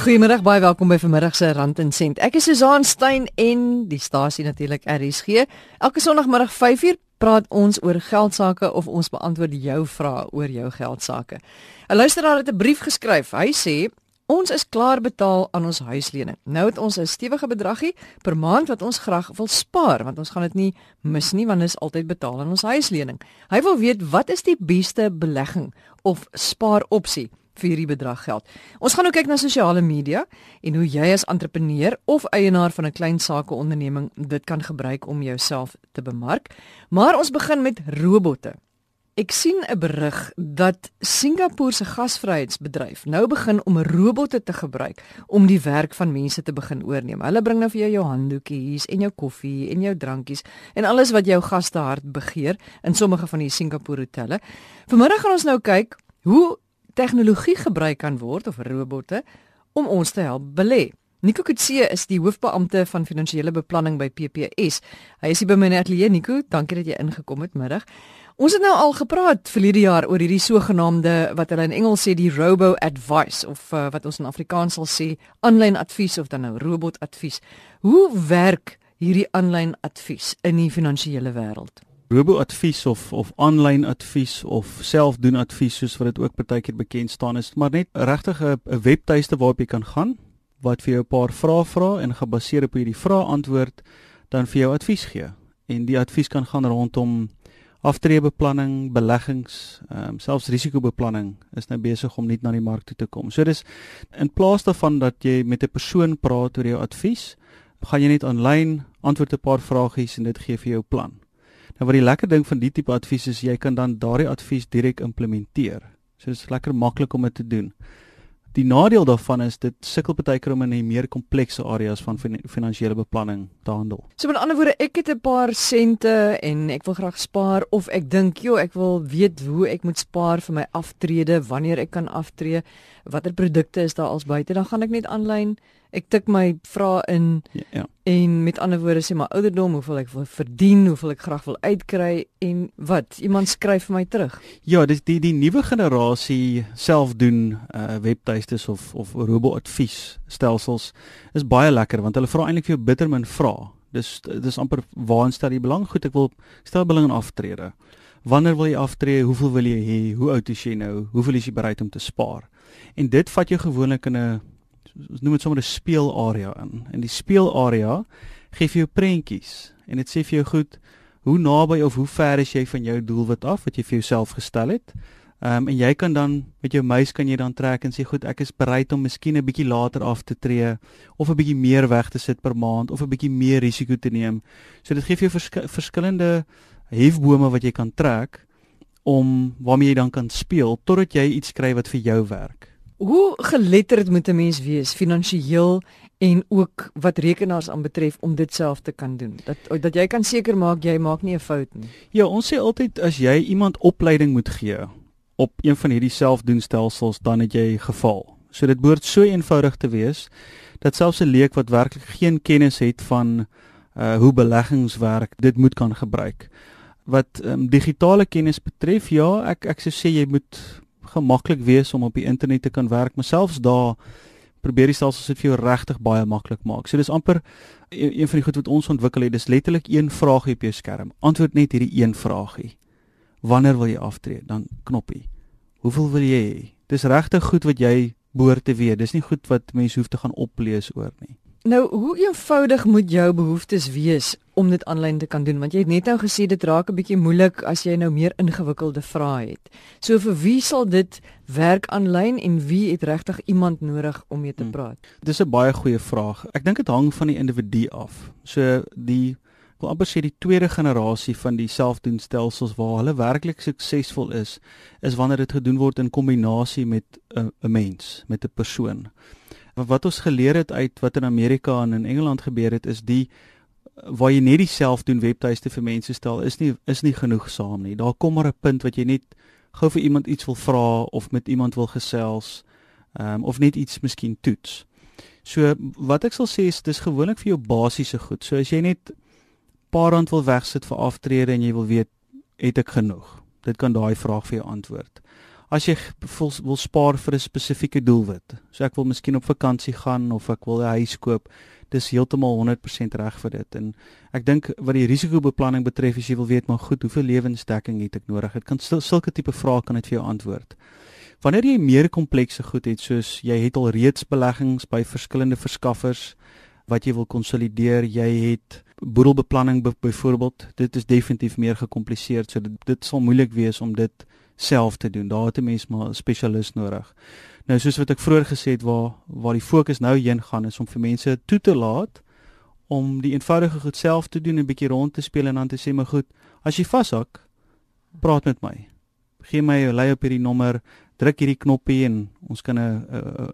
Goeiemiddag, baie welkom by vanmiddag se Rand en Sent. Ek is Susan Stein en die stasie natuurlik RSG. Elke Sondagmiddag 5uur praat ons oor geldsaake of ons beantwoord jou vrae oor jou geldsaake. 'n Luisteraar het 'n brief geskryf. Hy sê Ons is klaar betaal aan ons huislening. Nou het ons 'n stewige bedragie per maand wat ons graag wil spaar want ons gaan dit nie mis nie want dit is altyd betaal aan ons huislening. Hy wil weet wat is die beste belegging of spaaropsie vir hierdie bedrag geld. Ons gaan nou kyk na sosiale media en hoe jy as entrepreneur of eienaar van 'n klein sakeonderneming dit kan gebruik om jouself te bemark. Maar ons begin met robotte. Ek sien 'n berig dat Singapore se gasvryheidsbedryf nou begin om robotte te gebruik om die werk van mense te begin oorneem. Hulle bring nou vir jou jou handdoekies en jou koffie en jou drankies en alles wat jou gaste hart begeer in sommige van die Singapore hotelle. Vanmiddag gaan ons nou kyk hoe tegnologie gebruik kan word of robotte om ons te help belê. Nico Kutse is die hoofbeampte van finansiële beplanning by PPS. Hy is hier by my ateljee Nico, dankie dat jy ingekom het middag. Ons het nou al gepraat vir hierdie jaar oor hierdie sogenaamde wat hulle in Engels sê die robo advice of uh, wat ons in Afrikaans sal sê aanlyn advies of dan nou robot advies. Hoe werk hierdie aanlyn advies in die finansiële wêreld? Robo-advies of of aanlyn advies of selfdoen advies soos wat dit ook partykeer bekend staan is, maar net regtig 'n webtuiste waarop jy kan gaan wat vir jou 'n paar vrae vra en gebaseer op hierdie vrae antwoord dan vir jou advies gee. En die advies kan gaan rondom aftreebeplanning, beleggings, ehm um, selfs risikobeplanning is nou besig om net na die mark toe te kom. So dis in plaas daarvan dat jy met 'n persoon praat oor jou advies, gaan jy net aanlyn antwoord 'n paar vragies en dit gee vir jou plan. Nou wat die lekker ding van die tipe advies is, jy kan dan daardie advies direk implementeer. So dit is lekker maklik om dit te doen. Die nadeel daarvan is dit sukkel baie keer om in die meer komplekse areas van finansiële beplanning te handel. So met ander woorde, ek het 'n paar sente en ek wil graag spaar of ek dink, "Jo, ek wil weet hoe ek moet spaar vir my aftrede, wanneer ek kan aftree, watter produkte is daar als buite?" Dan gaan ek net aanlyn ek tik my vrae in ja, ja. en met ander woorde sê my ouderdom, hoeveel ek wil verdien, hoeveel ek graag wil uitkry en wat iemand skryf vir my terug. Ja, dis die die nuwe generasie selfdoen uh webtuistes of of robo-advies stelsels is baie lekker want hulle vra eintlik vir jou bitter min vrae. Dis dis amper waar stel jy belang? Goed, ek wil stel belang in aftrede. Wanneer wil jy aftree? Hoeveel wil jy hê? Hoe oud is jy nou? Hoeveel is jy bereid om te spaar? En dit vat jou gewoonlik in 'n ons noem dit sommer 'n speelarea in. En die speelarea gee vir jou prentjies en dit sê vir jou goed hoe naby of hoe ver is jy van jou doelwit af wat jy vir jouself gestel het. Ehm um, en jy kan dan met jou muis kan jy dan trek en sê goed ek is bereid om miskien 'n bietjie later af te tree of 'n bietjie meer weg te sit per maand of 'n bietjie meer risiko te neem. So dit gee vir jou versk verskillende hefbome wat jy kan trek om waarmee jy dan kan speel totdat jy iets kry wat vir jou werk. Hoe geletterd moet 'n mens wees finansiëel en ook wat rekenaars aanbetref om dit self te kan doen? Dat dat jy kan seker maak jy maak nie 'n fout nie. Ja, ons sê altyd as jy iemand opleiding moet gee op een van hierdie selfdoenstelsels, dan het jy geval. So dit behoort so eenvoudig te wees dat selfs 'n leek wat werklik geen kennis het van uh hoe beleggings werk, dit moet kan gebruik. Wat um, digitale kennis betref, ja, ek ek sou sê jy moet gemaklik wees om op die internet te kan werk, maar selfs daar probeer die stelsels dit vir jou regtig baie maklik maak. So dis amper een, een van die goed wat ons ontwikkel het, dis letterlik een vraagie op jou skerm. Antwoord net hierdie een vraagie. Wanneer wil jy aftree? Dan knoppie. Hoeveel wil jy hê? Dis regtig goed wat jy behoort te weet. Dis nie goed wat mense hoef te gaan oplees oor nie. Nou, hoe eenvoudig moet jou behoeftes wees om dit aanlyn te kan doen? Want jy het net nou gesê dit raak 'n bietjie moeilik as jy nou meer ingewikkelde vrae het. So vir wie sal dit werk aanlyn en wie het regtig iemand nodig om mee te hmm. praat? Hmm. Dis 'n baie goeie vraag. Ek dink dit hang van die individu af. So die ek wil amper sê die tweede generasie van die selfdoenstelsels waar hulle werklik suksesvol is, is wanneer dit gedoen word in kombinasie met 'n mens, met 'n persoon wat ons geleer het uit wat in Amerika en in Engeland gebeur het is die waar jy net dieselfde doen webtuiste vir mense stel is nie is nie genoegsaam nie. Daar kom maar 'n punt wat jy net gou vir iemand iets wil vra of met iemand wil gesels ehm um, of net iets miskien toets. So wat ek sal sê is dis gewoonlik vir jou basiese goed. So as jy net paar rand wil wegsit vir aftrede en jy wil weet het ek genoeg. Dit kan daai vraag vir jou antwoord. As jy wil, wil spaar vir 'n spesifieke doelwit. So ek wil miskien op vakansie gaan of ek wil 'n huis koop. Dis heeltemal 100% reg vir dit. En ek dink wat die risikobeplanning betref, as jy wil weet maar goed, hoeveel lewensdekking het ek nodig? Dit kan sulke tipe vrae kan dit vir jou antwoord. Wanneer jy meer komplekse goed het, soos jy het al reeds beleggings by verskillende verskaffers wat jy wil konsolideer, jy het boedelbeplanning byvoorbeeld, dit is definitief meer gekompliseerd. So dit, dit sal moeilik wees om dit self te doen. Daar het 'n mens maar 'n spesialis nodig. Nou soos wat ek vroeër gesê het waar waar die fokus nou heen gaan is om vir mense toe te laat om die eenvoudige goed self te doen en 'n bietjie rond te speel en dan te sê maar goed, as jy vashak, praat met my. Gee my 'n lei op hierdie nommer, druk hierdie knoppie en ons kan 'n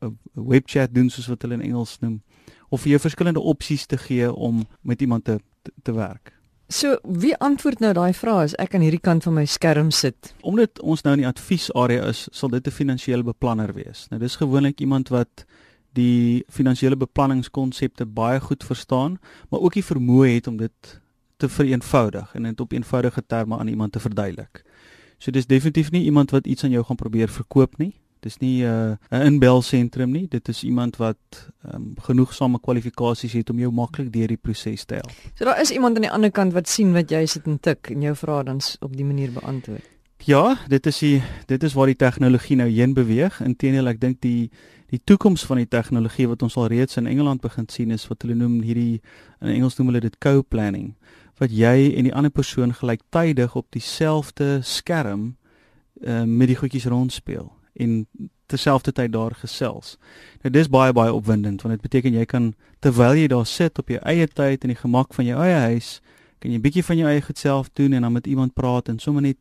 'n webchat doen soos wat hulle in Engels noem of vir jou verskillende opsies te gee om met iemand te te, te werk. So wie antwoord nou daai vrae as ek aan hierdie kant van my skerm sit? Omdat ons nou in die adviesarea is, sal dit 'n finansiële beplanner wees. Nou dis gewoonlik iemand wat die finansiële beplanningskonsepte baie goed verstaan, maar ook die vermoë het om dit te vereenvoudig en dit op eenvoudige terme aan iemand te verduidelik. So dis definitief nie iemand wat iets aan jou gaan probeer verkoop nie. Dis nie 'n uh, 'n inbelsentrum nie. Dit is iemand wat um, genoegsame kwalifikasies het om jou maklik deur die proses te help. So daar is iemand aan die ander kant wat sien wat jy sit en tik en jou vrae dan op die manier beantwoord. Ja, dit is die dit is waar die tegnologie nou heen beweeg. Inteendeel, ek dink die die toekoms van die tegnologie wat ons al reeds in Engeland begin sien is wat hulle noem hierdie in Engels noem hulle dit co-planning wat jy en die ander persoon gelyktydig op dieselfde skerm uh, met die goedjies rondspeel en terselfdertyd daar gesels. Nou dis baie baie opwindend want dit beteken jy kan terwyl jy daar sit op jou eie tyd in die gemak van jou eie huis, kan jy 'n bietjie van jou eie goed self doen en dan met iemand praat en sommer net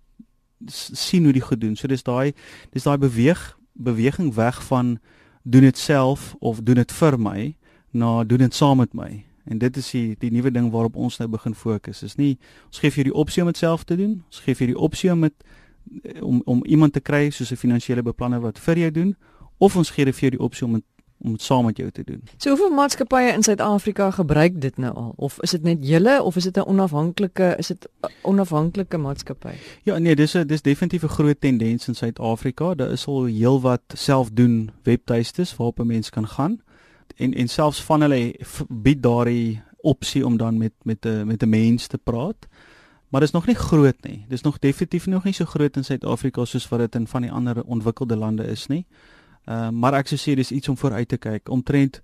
sien hoe die goed doen. So dis daai dis daai beweeg beweging weg van doen dit self of doen dit vir my na doen dit saam met my. En dit is die die nuwe ding waarop ons nou begin fokus. Is nie ons gee vir jou die opsie om dit self te doen. Ons gee vir jou die opsie om met om om iemand te kry soos 'n finansiële beplanner wat vir jou doen of ons gee vir jou die opsie om het, om dit saam met jou te doen. So hoeveel maatskappye in Suid-Afrika gebruik dit nou al of is dit net julle of is dit 'n onafhanklike is dit onafhanklike maatskappy? Ja nee, dis 'n dis definitief 'n groot tendens in Suid-Afrika. Daar is al heelwat selfdoen webtuistes waarop 'n mens kan gaan en en selfs van hulle bied daardie opsie om dan met met 'n met 'n mens te praat maar dit is nog nie groot nie. Dit is nog definitief nog nie so groot in Suid-Afrika soos wat dit in van die ander ontwikkelde lande is nie. Ehm uh, maar ek sou sê dis iets om vooruit te kyk. Omtrent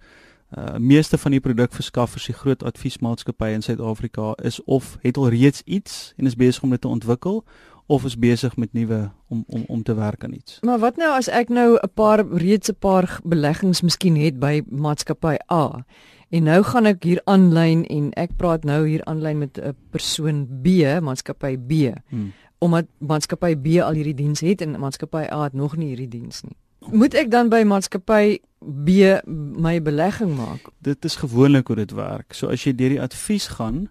uh meeste van die produkverskaffers, die groot adviesmaatskappye in Suid-Afrika is of het al reeds iets en is besig om dit te ontwikkel of is besig met nuwe om om om te werk aan iets. Maar wat nou as ek nou 'n paar reeds 'n paar beleggings miskien het by maatskappy A En nou gaan ek hier aanlyn en ek praat nou hier aanlyn met 'n persoon B, maatskappy B. Hmm. Omdat maatskappy B al hierdie diens het en maatskappy A het nog nie hierdie diens nie. Moet ek dan by maatskappy B my belegging maak? Dit is gewoonlik hoe dit werk. So as jy deur die advies gaan,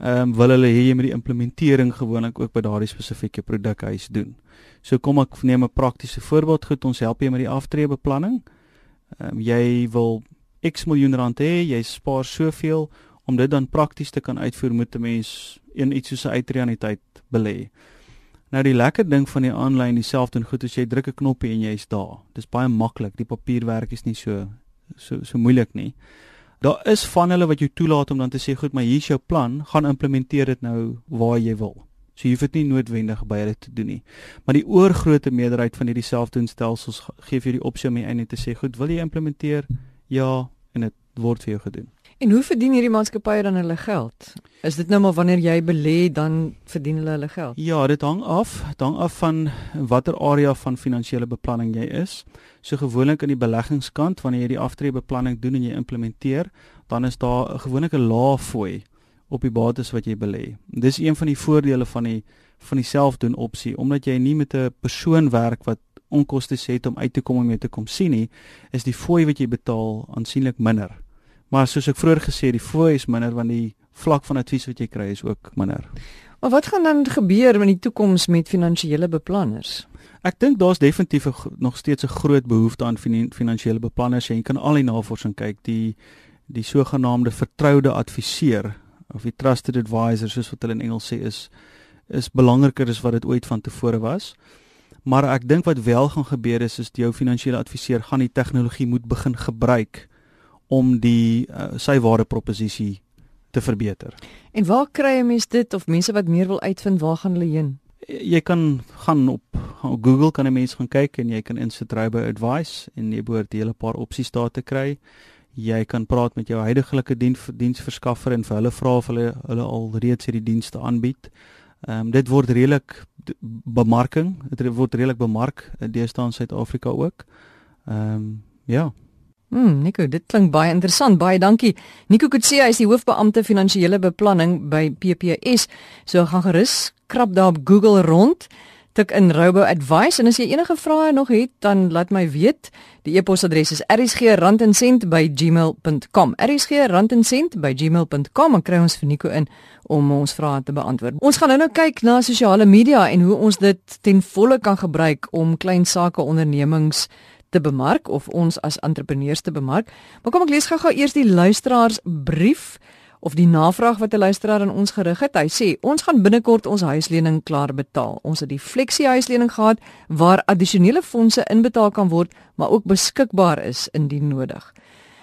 ehm um, wil hulle hê jy moet die implementering gewoonlik ook by daardie spesifieke produkhuis doen. So kom ek neem 'n praktiese voorbeeld goed, ons help jy met die aftreebeplanning. Ehm um, jy wil X miljoen rand hê, jy spaar soveel om dit dan prakties te kan uitvoer moet 'n mens een iets soos 'n uitreaniteit belê. Nou die lekker ding van die aanlyn dieselfde en goed as jy druk 'n knoppie en jy's daar. Dis baie maklik. Die papierwerk is nie so so so moeilik nie. Daar is van hulle wat jou toelaat om dan te sê goed, maar hier's jou plan, gaan implementeer dit nou waar jy wil. So jy hoef dit nie noodwendig by hulle te doen nie. Maar die oorgrootste meerderheid van hierdie selfdoenstelsels gee vir jou die opsie om jy te sê goed, wil jy implementeer? Ja, en dit word vir jou gedoen. En hoe verdien hierdie maatskappye dan hulle geld? Is dit nou maar wanneer jy belê dan verdien hulle hulle geld? Ja, dit hang af, dit hang af van watter area van finansiële beplanning jy is. So gewoonlik in die beleggingskant wanneer jy die aftreebeplanning doen en jy implementeer, dan is daar 'n gewone lae fooi op die bates wat jy belê. Dis een van die voordele van die van die selfdoen opsie omdat jy nie met 'n persoon werk wat onkoste het om uit te kom om jou te kom sien nie, is die fooi wat jy betaal aansienlik minder. Maar soos ek vroeër gesê het, die fooi is minder want die vlak van advies wat jy kry is ook minder. Maar wat gaan dan gebeur in die toekoms met finansiële beplanners? Ek dink daar's definitief nog steeds 'n groot behoefte aan finansiële beplanners. Jy kan al die navorsing kyk, die die sogenaamde vertroude adviseur of die trusted advisor soos wat hulle in Engels sê is is belangriker as wat dit ooit van tevore was. Maar ek dink wat wel gaan gebeur is is jou finansiële adviseur gaan die tegnologie moet begin gebruik om die uh, sy ware proposisie te verbeter. En waar kry 'n mens dit of mense wat meer wil uitvind waar gaan hulle heen? Jy kan gaan op, op Google kan 'n mens gaan kyk en jy kan insit Robo Advice en jy behoort 'n hele paar opsies daar te kry. Jy kan praat met jou huidige diens, diensverskaffer en vir hulle vra of hulle hulle al reeds hierdie dienste aanbied. Ehm um, dit word redelik bemarking, dit word redelik bemark in deesdae in Suid-Afrika ook. Ehm um, ja. Hmm, Nico, dit klink baie interessant. Baie dankie. Nico Kutse is die hoofbeampte finansiële beplanning by PPS. So gaan gerus krap daar op Google rond tik in Robo Advice en as jy enige vrae nog het, dan laat my weet. Die e-posadres is rsg@gmail.com. rsg@gmail.com en kry ons vir Nico in om ons vrae te beantwoord. Ons gaan nou nou kyk na sosiale media en hoe ons dit ten volle kan gebruik om klein sake ondernemings te bemark of ons as entrepreneurs te bemark. Maar kom ek lees gou-gou eers die luisteraars brief of die navraag wat 'n luisteraar aan ons gerig het. Hy sê ons gaan binnekort ons huislening klaar betaal. Ons het die fleksie huislening gehad waar addisionele fondse inbetaal kan word, maar ook beskikbaar is indien nodig.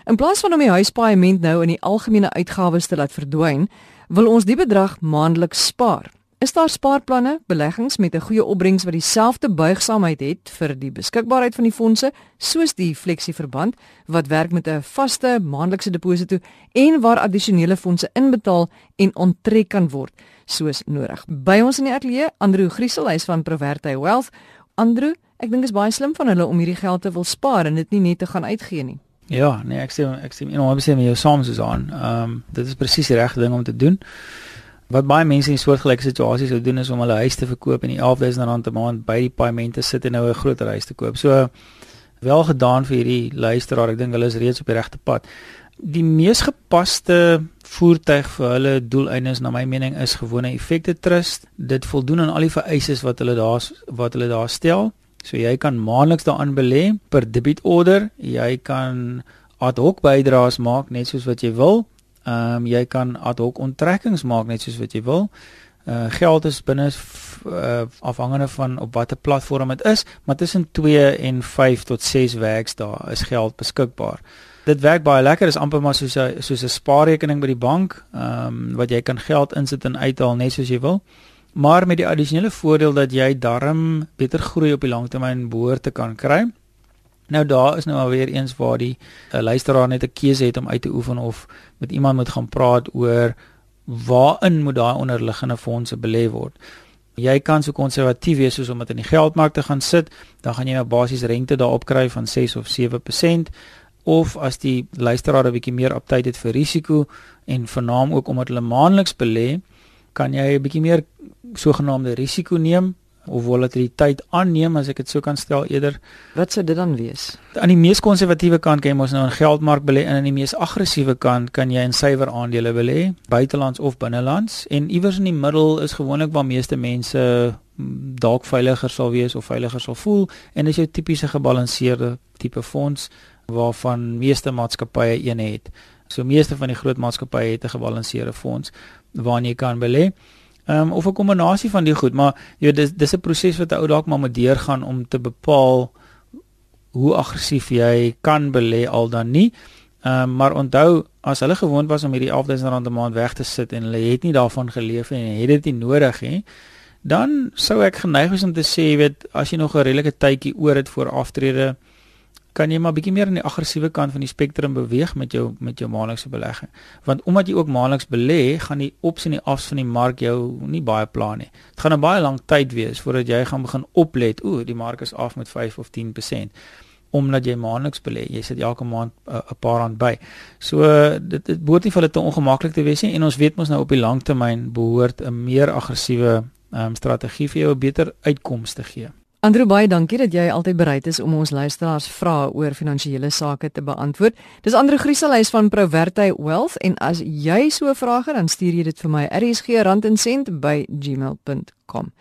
In plaas van om die huispaaiement nou in die algemene uitgawes te laat verdwyn, wil ons die bedrag maandeliks spaar. Is daar spaarplanne, beleggings met 'n goeie opbrengs wat dieselfde buigsaamheid het vir die beskikbaarheid van die fondse soos die fleksieverband wat werk met 'n vaste maandelikse deposito en waar addisionele fondse inbetaal en onttrek kan word soos nodig. By ons in die ateljee, Andrew Griesel, hy's van Proverty Wealth. Andrew, ek dink is baie slim van hulle om hierdie geld te wil spaar en dit nie net te gaan uitgee nie. Ja, nee, ek sê ek sê, you know, ek sê met jou saam soos aan. Ehm um, dit is presies die regte ding om te doen. Wat baie mense in soortgelyke situasies sou doen is om hulle huis te verkoop en die 11000 rand 'n maand by die paemente sit en nou 'n groter huis te koop. So wel gedaan vir hierdie luisteraar. Ek dink hulle is reeds op die regte pad. Die mees gepaste voertuig vir hulle doeleindes na my mening is gewone effekte trust. Dit voldoen aan al die vereistes wat hulle daar wat hulle daar stel. So jy kan maandeliks daaraan belê per debietorder. Jy kan ad hoc bydraes maak net soos wat jy wil. Ehm um, jy kan ad hoc onttrekkings maak net soos wat jy wil. Uh geld is binne uh, afhangende van op watter platform dit is, maar tussen 2 en 5 tot 6 werksdae is geld beskikbaar. Dit werk baie lekker, is amper maar soos 'n soos 'n spaarrekening by die bank, ehm um, wat jy kan geld insit en uithaal net soos jy wil. Maar met die addisionele voordeel dat jy darm beter groei op die langtermyn behoort te kan kry. Nou daar is nou alweer eens waar die uh, luisteraar net 'n keuse het om uit te oefen of met iemand moet gaan praat oor waarin moet daai onderliggende fondse belê word. Jy kan so konservatief wees soos om dit in die geldmark te gaan sit, dan gaan jy nou basies rente daarop kry van 6 of 7% of as die luisteraar 'n bietjie meer aptyd het vir risiko en vernaam ook omdat hulle maandeliks belê, kan jy 'n bietjie meer sogenaamde risiko neem of volatiliteit aanneem as ek dit sou kan stel eerder. Wat sou dit dan wees? Aan die mees konservatiewe kant kan jy mos nou in geldmark belê en aan die mees aggressiewe kant kan jy in suiwer aandele belê, buitelands of binnelands en iewers in die middel is gewoonlik waar meeste mense mm, dalk veiliger sal wees of veiliger sal voel en dis jou tipiese gebalanseerde tipe fonds waarvan meeste maatskappye een het. So meeste van die groot maatskappye het 'n gebalanseerde fonds waarin jy kan belê. Ehm um, of 'n kombinasie van die goed, maar jy weet dis dis 'n proses wat 'n ou dalk maar moet deurgaan om te bepaal hoe aggressief jy kan belê al dan nie. Ehm um, maar onthou as hulle gewoond was om hierdie 11000 rand 'n maand weg te sit en hulle het nie daarvan geleef en het dit nie nodig nie, dan sou ek geneig wees om te sê, jy weet, as jy nog 'n redelike tydjie oor het voor aftrede, kan jy maar bietjie meer aan die aggressiewe kant van die spektrum beweeg met jou met jou maandelikse belegging. Want omdat jy ook maandeliks belê, gaan die ops en die afs van die mark jou nie baie pla nie. Dit gaan 'n baie lang tyd wees voordat jy gaan begin oplet, ooh, die mark is af met 5 of 10% omdat jy maandeliks belê. Jy sit elke maand uh, 'n paar rand by. So dit dit behoort nie vir hulle te ongemaklik te wees nie en ons weet mos nou op die lang termyn behoort 'n meer aggressiewe um, strategie vir jou 'n beter uitkomste te gee. Andrew baie dankie dat jy altyd bereid is om ons luisteraars vrae oor finansiële sake te beantwoord. Dis Andrew Grieselhuis van Proverty Wealth en as jy so 'n vraag het, dan stuur jy dit vir my rsg@randencent@gmail.com.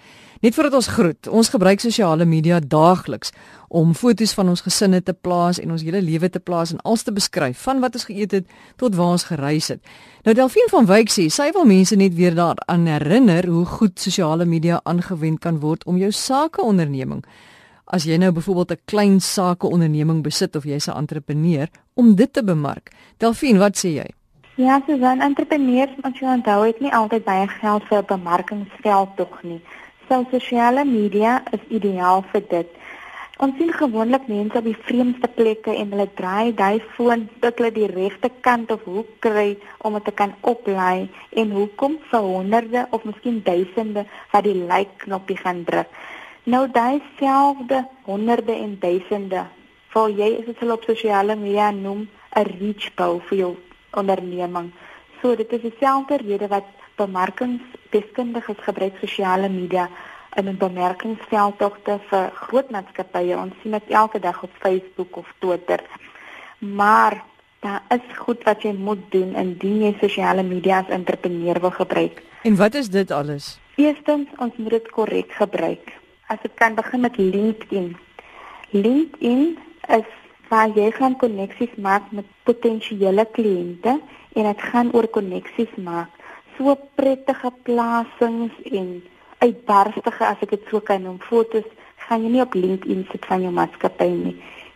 Net voordat ons groet, ons gebruik sosiale media daagliks om foto's van ons gesinne te plaas en ons hele lewe te plaas en alles te beskryf, van wat ons geëet het tot waar ons gereis het. Nou Delphine van Wyk sê sy wil mense net weer daaraan herinner hoe goed sosiale media aangewend kan word om jou sakeonderneming as jy nou byvoorbeeld 'n klein sakeonderneming besit of jy's 'n entrepreneur om dit te bemark. Delphine, wat sê jy? Ja, so 'n entrepreneur, as jy onthou, het nie altyd baie geld vir 'n bemarkingsveld tog nie sal sosiale media is ideaal vir dit. Ons sien gewoonlik mense op die vreemdste plekke en hulle draai daai foon tot hulle die regte kant of hoek kry om dit te kan oplaai en hoekom vir honderde of miskien duisende wat die like knoppie gaan druk. Nou daai selfde honderde en duisende, vir jy is dit hulle op sosiale media noem 'n reach bou vir jou onderneming. So dit is dieselfde rede wat bemarkingsdeskundiges gebruik sosiale media in 'n bemarkingsveldtogte vir groot maatskappye. Ons sien dit elke dag op Facebook of Twitter. Maar daar is goed wat jy moet doen indien jy sosiale media as entrepreneur wil gebruik. En wat is dit alles? Eerstens, ons moet dit korrek gebruik. As ek kan begin met LinkedIn. LinkedIn is waar jy gaan koneksies maak met potensiële kliënte en dit gaan oor koneksies maak so prettige plasings en uitbarstige as ek dit so kan noem fotos gaan jy nie op LinkedIn sit van jou maatskappy nie.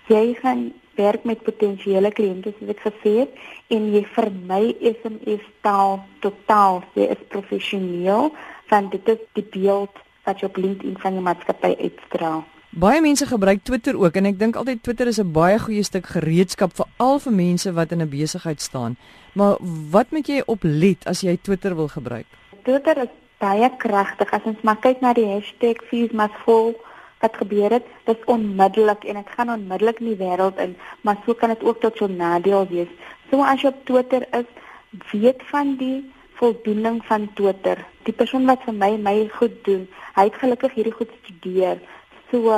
Jy gaan werk met potensiële kliënte soos ek gesê het en jy vermy SMS taal totaal. Jy is professioneel want dit is die beeld wat jy op LinkedIn van jou maatskappy uitstraal. Baie mense gebruik Twitter ook en ek dink altyd Twitter is 'n baie goeie stuk gereedskap vir al vir mense wat in 'n besigheid staan. Maar wat moet jy oplet as jy Twitter wil gebruik? Twitter is baie kragtig as ons maar kyk na die hashtag #feesmasvol wat gebeur het, dit is onmiddellik en dit gaan onmiddellik in die wêreld in, maar so kan dit ook tot jou nadeel wees. So as jy op Twitter is, weet van die voldoening van Twitter. Die persoon wat vir my my goed doen, hy het gelukkig hierdie goed studeer. So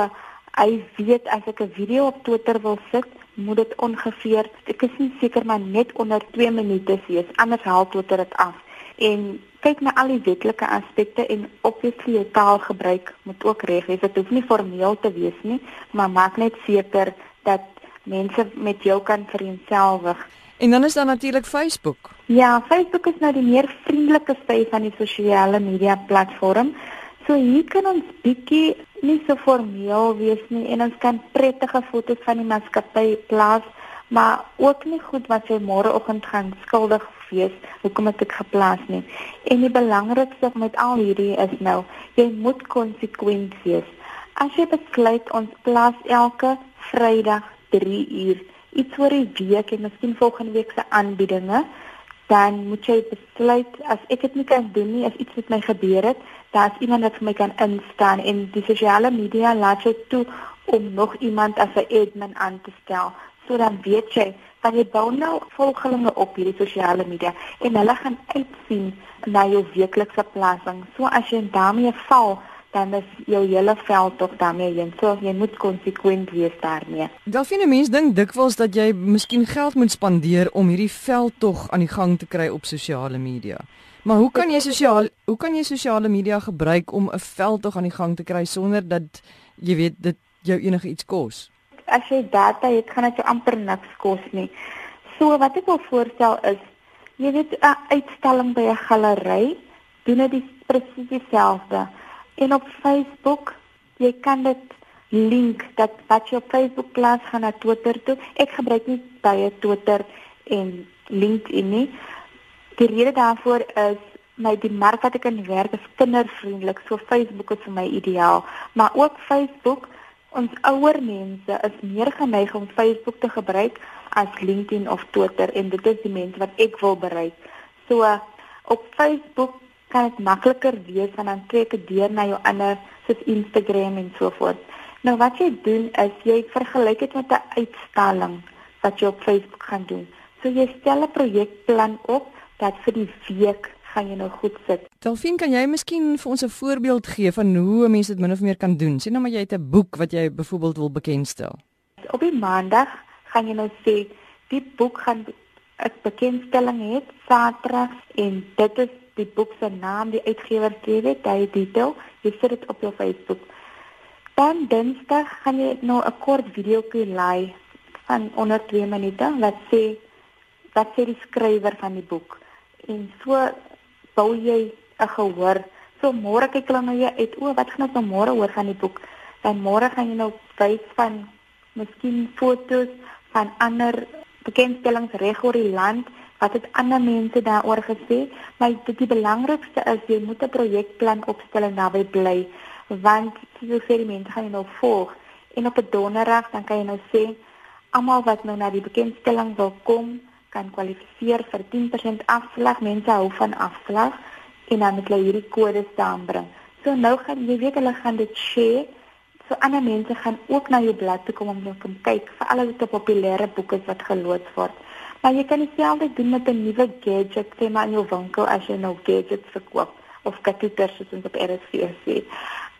hy weet as ek 'n video op Twitter wil sit, moet dit ongeveer ek is nie seker maar net onder 2 minute wees, anders haal Twitter dit af. En kyk na al die wetlike aspekte en obviously jou taalgebruik moet ook reg wees. Dit hoef nie formeel te wees nie, maar maak net seker dat mense met jou kan vereenselwig. En dan is daar natuurlik Facebook. Ja, Facebook is nou die meer vriendelike sy van die sosiale media platform. So hier kan ons bietjie nie so formeel wees nie en ons kan prettige foto's van die maatskappy plaas, maar ook nie goed wat jy môreoggend gaan skuldig wees hoekom ek geplaas nie. En die belangrikste met al hierdie is nou, jy moet konsekwent wees. As jy besluit ons plaas elke Vrydag 3 uur iets oor die week en miskien volgende week se aanbiedinge, dan moet jy besluit as ek dit nie kan doen nie, as iets met my gebeur het, daar's iemand wat vir my kan instaan en die sosiale media laat jou toe om nog iemand as 'n admin aan te stel. So dan weet jy, dan jy bou nou volgelinge op hierdie sosiale media en hulle gaan uitsien na jou weeklikse plasing. So as jy daarmee val, dan is jou hele veld tog daarmee heen. So jy moet konsekwent wees daarmee. Delfine mense dink dikwels dat jy miskien geld moet spandeer om hierdie veld tog aan die gang te kry op sosiale media. Maar hoe kan jy sosiaal hoe kan jy sosiale media gebruik om 'n veld tog aan die gang te kry sonder dat jy weet dit jou enige iets kos? As jy data het, gaan dit jou amper niks kos nie. So wat ek wil voorstel is jy weet 'n uitstalling by 'n galery, doen dit presies dieselfde. En op Facebook, jy kan dit link dat wat jy op Facebook plaas gaan na Twitter toe. Ek gebruik nie baie Twitter en LinkedIn nie. Die rede daarvoor is my die merk wat ek in werk is kindervriendelik. So Facebook is vir my ideaal, maar ook Facebook ons ouer mense is meer geneig om Facebook te gebruik as LinkedIn of Twitter en dit is die mense wat ek wil bereik. So op Facebook kan dit makliker wees want dan trek dit deur na jou ander soos Instagram en so voort. Nou wat jy doen is jy vergelyk dit met 'n uitstalling wat jy op Facebook gaan doen. So jy stel 'n projekplan op dat vir die week gaan jy nou goed sit. Delfin, kan jy miskien vir ons 'n voorbeeld gee van hoe 'n mens dit min of meer kan doen? Sien nou maar jy het 'n boek wat jy byvoorbeeld wil bekendstel. Op die maandag gaan jy nou sê die boek gaan 'n bekendstelling hê Saterdag en dit is die boek se naam, die uitgewer sê dit, hy detail, jy sit dit op jou Facebook. Dan Dinsdag gaan jy nou 'n kort videoetjie laai van onder 2 minute wat sê wat sê die skrywer van die boek. En so bou jy 'n gehoor. So môre kyk hulle nou jy uit, o, wat gaan ons nou môre hoor van die boek? Dan môre gaan jy nou wys van miskien foto's van ander bekendstellings reg oor die land wat het ander mense daaroor gesê maar dit die belangrikste is jy moet 'n projekplan opstel en naby bly want jy sê die mense gaan nou volg. En op 'n donderdag dan kan jy nou sê almal wat nou na die bekendstelling wil kom kan kwalifiseer vir 10% afslag. Mense hou van afslag en dan moet hulle hierdie kodes aanbring so nou gaan jy weet hulle gaan dit share. So ander mense gaan ook na jou blad toe kom om te kom kyk vir al die populêre boeke wat geloods word. Maar jy kan dieselfde doen met 'n nuwe gadget, sê maar in jou winkel as jy nou gadgets verkoop of katuters soos op RSC sê.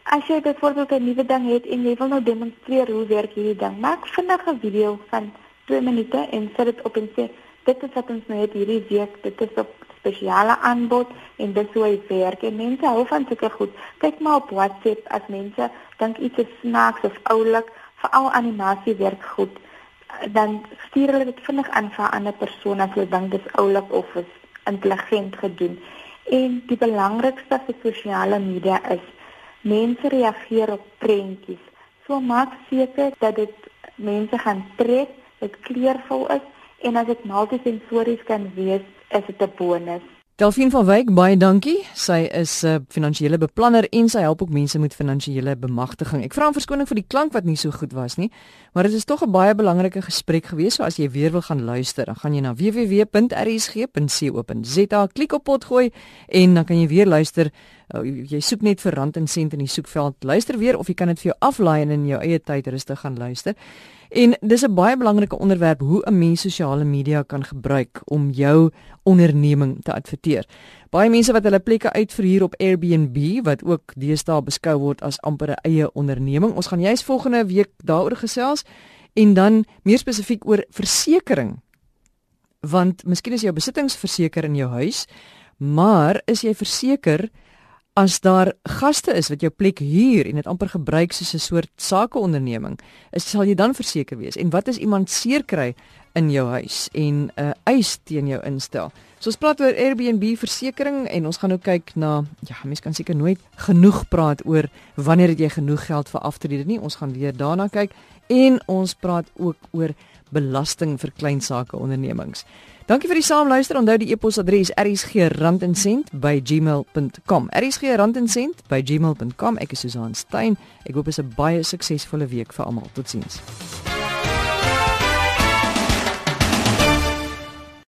As jy byvoorbeeld 'n nuwe ding het en jy wil nou demonstreer hoe werk hierdie ding, maak vinnig 'n video van 2 minute en sit dit op en sê dit is wat ons nou het hierdie week, dit is op spesiale aanbod en dis hoe hy werk. En mense hou van sulke goed. Kyk maar op WhatsApp as mense dink iets is snaaks of oulik, veral animasie werk goed. Dan stuur hulle dit vinnig aan vir 'n ander persoon as hulle dink dis oulik of is intelligent gedoen. En die belangrikste vir sosiale media is mense reageer op prentjies. So maak seker dat dit mense gaan trek, dit kleurvol is en as dit multisensories kan wees, is dit 'n bonus. Delphine van Wyk, baie dankie. Sy is 'n uh, finansiële beplanner en sy help ook mense met finansiële bemagtiging. Ek vra 'n verskoning vir die klank wat nie so goed was nie, maar dit is tog 'n baie belangrike gesprek gewees. So as jy weer wil gaan luister, dan gaan jy na www.rsg.co.za, klik op potgooi en dan kan jy weer luister. Uh, jy soek net vir rand en sent in die soekveld. Luister weer of jy kan dit vir jou aflaai en in jou eie tyd rustig gaan luister. En dis 'n baie belangrike onderwerp hoe 'n mens sosiale media kan gebruik om jou onderneming te adverteer. Baie mense wat hulle plekke uitverhuur op Airbnb wat ook deesdae beskou word as amper 'n eie onderneming. Ons gaan juis volgende week daaroor gesels en dan meer spesifiek oor versekerings. Want miskien is jou besittings verseker in jou huis, maar is jy verseker as daar gaste is wat jou plek huur en dit amper gebruik soos 'n soort sakeonderneming, is sal jy dan verseker wees? En wat is iemand seer kry in jou huis en 'n uh, eis teen jou instel? So ons praat oor Airbnb versekerings en ons gaan nou kyk na ja, mense kan seker nooit genoeg praat oor wanneer het jy genoeg geld vir aftrede nie. Ons gaan weer daarna kyk en ons praat ook oor belasting vir klein sake ondernemings. Dankie vir die saamluister. Onthou die e-posadres rsgrandencent@gmail.com. rsgrandencent@gmail.com. Ek is Susan Stein. Ek hoop dit is 'n baie suksesvolle week vir almal. Totsiens.